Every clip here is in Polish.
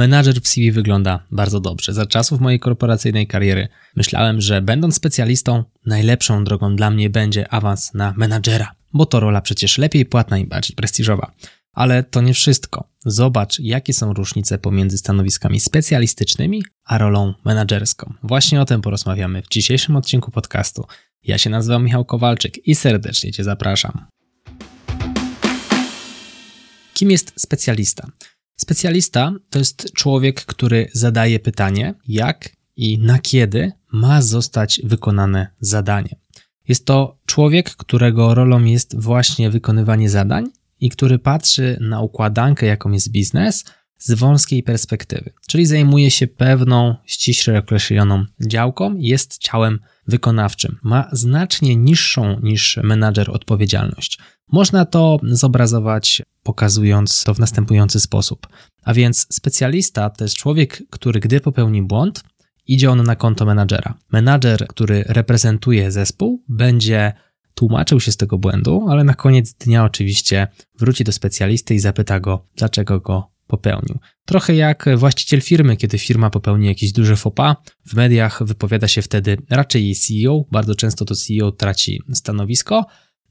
Menadżer w CV wygląda bardzo dobrze. Za czasów mojej korporacyjnej kariery myślałem, że będąc specjalistą, najlepszą drogą dla mnie będzie awans na menadżera, bo to rola przecież lepiej płatna i bardziej prestiżowa. Ale to nie wszystko. Zobacz, jakie są różnice pomiędzy stanowiskami specjalistycznymi a rolą menadżerską. Właśnie o tym porozmawiamy w dzisiejszym odcinku podcastu. Ja się nazywam Michał Kowalczyk i serdecznie Cię zapraszam. Kim jest specjalista? Specjalista to jest człowiek, który zadaje pytanie, jak i na kiedy ma zostać wykonane zadanie. Jest to człowiek, którego rolą jest właśnie wykonywanie zadań i który patrzy na układankę, jaką jest biznes, z wąskiej perspektywy, czyli zajmuje się pewną ściśle określoną działką, jest ciałem wykonawczym. Ma znacznie niższą niż menadżer odpowiedzialność. Można to zobrazować pokazując to w następujący sposób. A więc specjalista to jest człowiek, który gdy popełni błąd, idzie on na konto menadżera. Menadżer, który reprezentuje zespół, będzie tłumaczył się z tego błędu, ale na koniec dnia oczywiście wróci do specjalisty i zapyta go, dlaczego go popełnił. Trochę jak właściciel firmy, kiedy firma popełni jakiś duży fopa, w mediach wypowiada się wtedy raczej jej CEO, bardzo często to CEO traci stanowisko,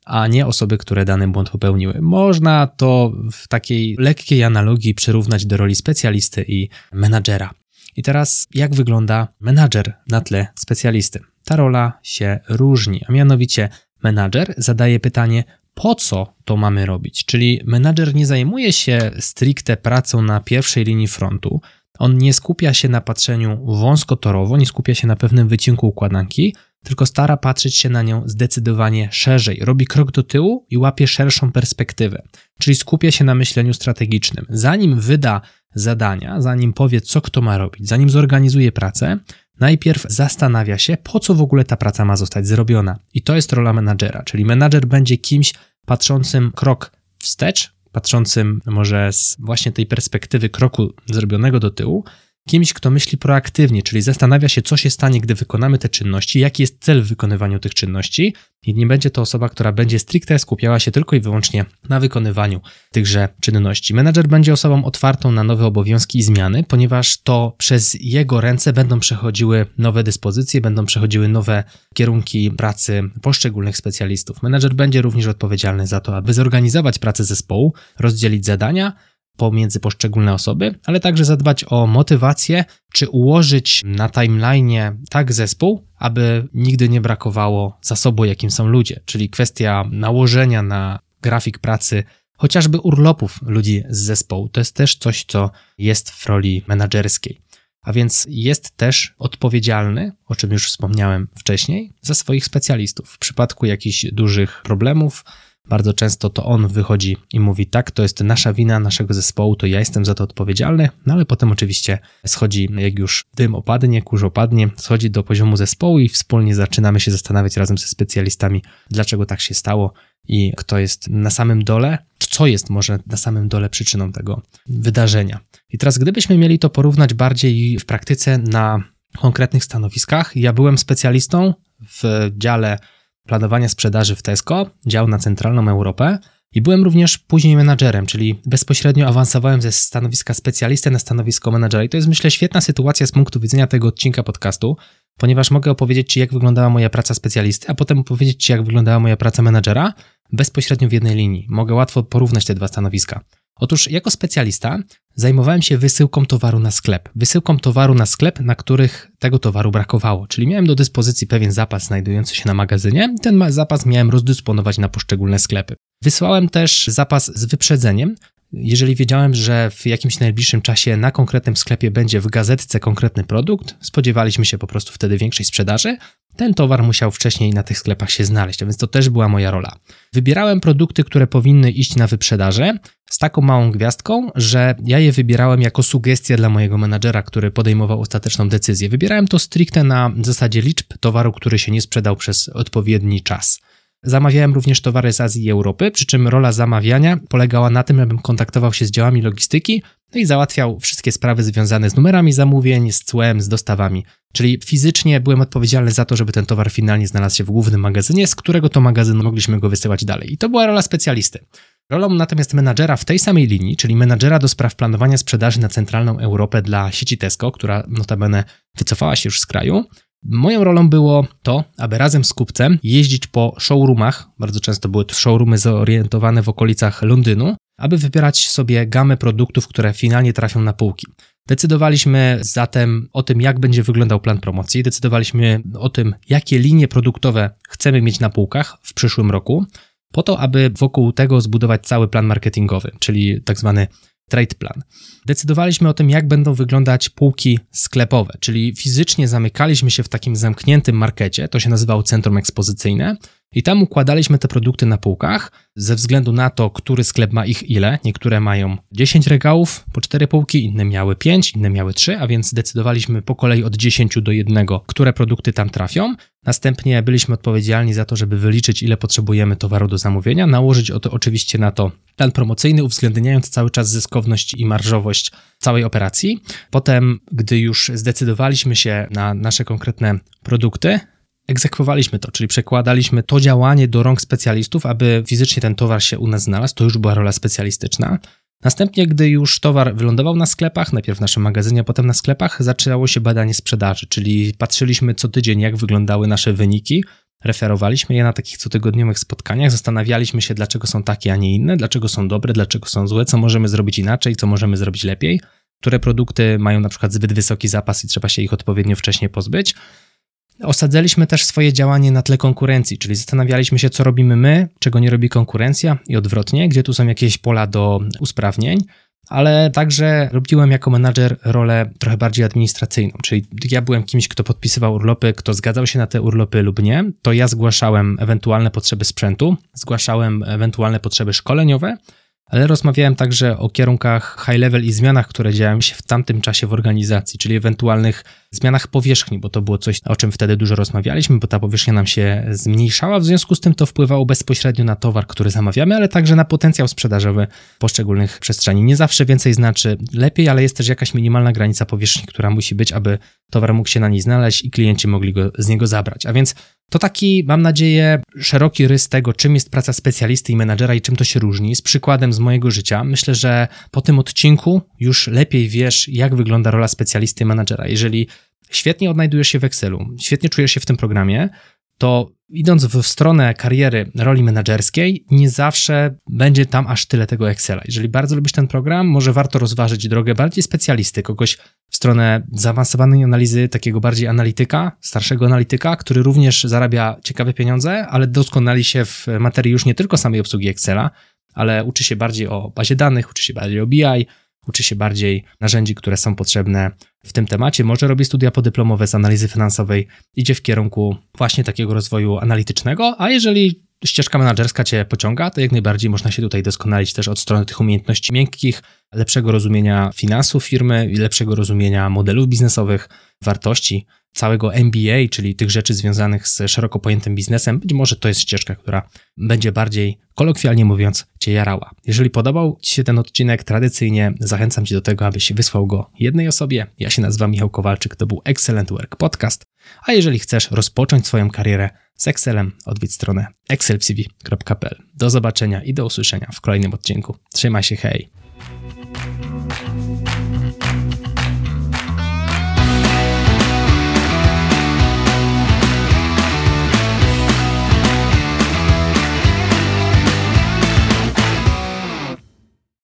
a nie osoby, które dany błąd popełniły. Można to w takiej lekkiej analogii przyrównać do roli specjalisty i menadżera. I teraz, jak wygląda menadżer na tle specjalisty? Ta rola się różni, a mianowicie menadżer zadaje pytanie, po co to mamy robić? Czyli menadżer nie zajmuje się stricte pracą na pierwszej linii frontu, on nie skupia się na patrzeniu wąskotorowo, nie skupia się na pewnym wycinku układanki, tylko stara patrzeć się na nią zdecydowanie szerzej. Robi krok do tyłu i łapie szerszą perspektywę, czyli skupia się na myśleniu strategicznym. Zanim wyda zadania, zanim powie, co kto ma robić, zanim zorganizuje pracę, najpierw zastanawia się, po co w ogóle ta praca ma zostać zrobiona. I to jest rola menadżera, czyli menadżer będzie kimś patrzącym krok wstecz, patrzącym może z właśnie tej perspektywy kroku zrobionego do tyłu, kimś, kto myśli proaktywnie, czyli zastanawia się, co się stanie, gdy wykonamy te czynności, jaki jest cel w wykonywaniu tych czynności, i nie będzie to osoba, która będzie stricte skupiała się tylko i wyłącznie na wykonywaniu tychże czynności. Menedżer będzie osobą otwartą na nowe obowiązki i zmiany, ponieważ to przez jego ręce będą przechodziły nowe dyspozycje, będą przechodziły nowe kierunki pracy poszczególnych specjalistów. Menedżer będzie również odpowiedzialny za to, aby zorganizować pracę zespołu, rozdzielić zadania, pomiędzy poszczególne osoby, ale także zadbać o motywację, czy ułożyć na timeline tak zespół, aby nigdy nie brakowało zasobu, jakim są ludzie, czyli kwestia nałożenia na grafik pracy chociażby urlopów ludzi z zespołu. To jest też coś, co jest w roli menedżerskiej. A więc jest też odpowiedzialny, o czym już wspomniałem wcześniej, za swoich specjalistów. W przypadku jakichś dużych problemów, bardzo często to on wychodzi i mówi: Tak, to jest nasza wina, naszego zespołu, to ja jestem za to odpowiedzialny. No ale potem oczywiście schodzi, jak już dym opadnie, kurz opadnie, schodzi do poziomu zespołu i wspólnie zaczynamy się zastanawiać razem ze specjalistami, dlaczego tak się stało i kto jest na samym dole, co jest może na samym dole przyczyną tego wydarzenia. I teraz, gdybyśmy mieli to porównać bardziej w praktyce na konkretnych stanowiskach, ja byłem specjalistą w dziale planowania sprzedaży w Tesco, dział na centralną Europę i byłem również później menadżerem, czyli bezpośrednio awansowałem ze stanowiska specjalisty na stanowisko menadżera. I to jest myślę świetna sytuacja z punktu widzenia tego odcinka podcastu, ponieważ mogę opowiedzieć Ci, jak wyglądała moja praca specjalisty, a potem opowiedzieć Ci, jak wyglądała moja praca menadżera bezpośrednio w jednej linii. Mogę łatwo porównać te dwa stanowiska. Otóż jako specjalista zajmowałem się wysyłką towaru na sklep. Wysyłką towaru na sklep, na których tego towaru brakowało. Czyli miałem do dyspozycji pewien zapas znajdujący się na magazynie ten zapas miałem rozdysponować na poszczególne sklepy. Wysłałem też zapas z wyprzedzeniem, jeżeli wiedziałem, że w jakimś najbliższym czasie na konkretnym sklepie będzie w gazetce konkretny produkt, spodziewaliśmy się po prostu wtedy większej sprzedaży, ten towar musiał wcześniej na tych sklepach się znaleźć, a więc to też była moja rola. Wybierałem produkty, które powinny iść na wyprzedaże z taką małą gwiazdką, że ja je wybierałem jako sugestia dla mojego menadżera, który podejmował ostateczną decyzję. Wybierałem to stricte na zasadzie liczb towaru, który się nie sprzedał przez odpowiedni czas. Zamawiałem również towary z Azji i Europy, przy czym rola zamawiania polegała na tym, abym kontaktował się z działami logistyki, no i załatwiał wszystkie sprawy związane z numerami zamówień, z cłem, z dostawami. Czyli fizycznie byłem odpowiedzialny za to, żeby ten towar finalnie znalazł się w głównym magazynie, z którego to magazynu mogliśmy go wysyłać dalej. I to była rola specjalisty. Rolą natomiast menadżera w tej samej linii, czyli menadżera do spraw planowania sprzedaży na centralną Europę dla sieci Tesco, która notabene wycofała się już z kraju, Moją rolą było to, aby razem z kupcem jeździć po showroomach, bardzo często były to showroomy zorientowane w okolicach Londynu, aby wybierać sobie gamę produktów, które finalnie trafią na półki. Decydowaliśmy zatem o tym, jak będzie wyglądał plan promocji, decydowaliśmy o tym, jakie linie produktowe chcemy mieć na półkach w przyszłym roku, po to, aby wokół tego zbudować cały plan marketingowy, czyli tak zwany trade plan. Decydowaliśmy o tym, jak będą wyglądać półki sklepowe, czyli fizycznie zamykaliśmy się w takim zamkniętym markecie, to się nazywało centrum ekspozycyjne, i tam układaliśmy te produkty na półkach ze względu na to, który sklep ma ich ile. Niektóre mają 10 regałów po 4 półki, inne miały 5, inne miały 3, a więc decydowaliśmy po kolei od 10 do 1, które produkty tam trafią. Następnie byliśmy odpowiedzialni za to, żeby wyliczyć, ile potrzebujemy towaru do zamówienia, nałożyć to oczywiście na to plan promocyjny, uwzględniając cały czas zyskowność i marżowość całej operacji. Potem, gdy już zdecydowaliśmy się na nasze konkretne produkty, egzekwowaliśmy to, czyli przekładaliśmy to działanie do rąk specjalistów, aby fizycznie ten towar się u nas znalazł. To już była rola specjalistyczna. Następnie, gdy już towar wylądował na sklepach, najpierw w naszym magazynie, a potem na sklepach, zaczęło się badanie sprzedaży, czyli patrzyliśmy co tydzień, jak wyglądały nasze wyniki, referowaliśmy je na takich cotygodniowych spotkaniach, zastanawialiśmy się, dlaczego są takie, a nie inne, dlaczego są dobre, dlaczego są złe, co możemy zrobić inaczej, co możemy zrobić lepiej, które produkty mają na przykład zbyt wysoki zapas i trzeba się ich odpowiednio wcześnie pozbyć. Osadzaliśmy też swoje działanie na tle konkurencji, czyli zastanawialiśmy się, co robimy my, czego nie robi konkurencja i odwrotnie, gdzie tu są jakieś pola do usprawnień, ale także robiłem jako menadżer rolę trochę bardziej administracyjną, czyli ja byłem kimś, kto podpisywał urlopy, kto zgadzał się na te urlopy lub nie, to ja zgłaszałem ewentualne potrzeby sprzętu, zgłaszałem ewentualne potrzeby szkoleniowe, ale rozmawiałem także o kierunkach high level i zmianach, które działy się w tamtym czasie w organizacji, czyli ewentualnych zmianach powierzchni, bo to było coś, o czym wtedy dużo rozmawialiśmy, bo ta powierzchnia nam się zmniejszała, w związku z tym to wpływało bezpośrednio na towar, który zamawiamy, ale także na potencjał sprzedażowy poszczególnych przestrzeni. Nie zawsze więcej znaczy lepiej, ale jest też jakaś minimalna granica powierzchni, która musi być, aby towar mógł się na niej znaleźć i klienci mogli go z niego zabrać. A więc to taki, mam nadzieję, szeroki rys tego, czym jest praca specjalisty i menadżera i czym to się różni, z przykładem z mojego życia. Myślę, że po tym odcinku już lepiej wiesz, jak wygląda rola specjalisty i menadżera. Jeżeli świetnie odnajdujesz się w Excelu, świetnie czujesz się w tym programie, to idąc w stronę kariery roli menedżerskiej, nie zawsze będzie tam aż tyle tego Excela. Jeżeli bardzo lubisz ten program, może warto rozważyć drogę bardziej specjalisty, kogoś w stronę zaawansowanej analizy, takiego bardziej analityka, starszego analityka, który również zarabia ciekawe pieniądze, ale doskonali się w materii już nie tylko samej obsługi Excela, ale uczy się bardziej o bazie danych, uczy się bardziej o BI, uczy się bardziej narzędzi, które są potrzebne w tym temacie, może robi studia podyplomowe z analizy finansowej, idzie w kierunku właśnie takiego rozwoju analitycznego, a jeżeli ścieżka menedżerska Cię pociąga, to jak najbardziej można się tutaj doskonalić też od strony tych umiejętności miękkich, lepszego rozumienia finansów firmy i lepszego rozumienia modelów biznesowych, wartości, całego MBA, czyli tych rzeczy związanych z szeroko pojętym biznesem. Być może to jest ścieżka, która będzie bardziej, kolokwialnie mówiąc, Cię jarała. Jeżeli podobał Ci się ten odcinek, tradycyjnie zachęcam Cię do tego, abyś wysłał go jednej osobie. Ja się nazywam Michał Kowalczyk, to był Excellent Work Podcast. A jeżeli chcesz rozpocząć swoją karierę z Excelem, odwiedź stronę excelcv.pl. Do zobaczenia i do usłyszenia w kolejnym odcinku. Trzymaj się, hej!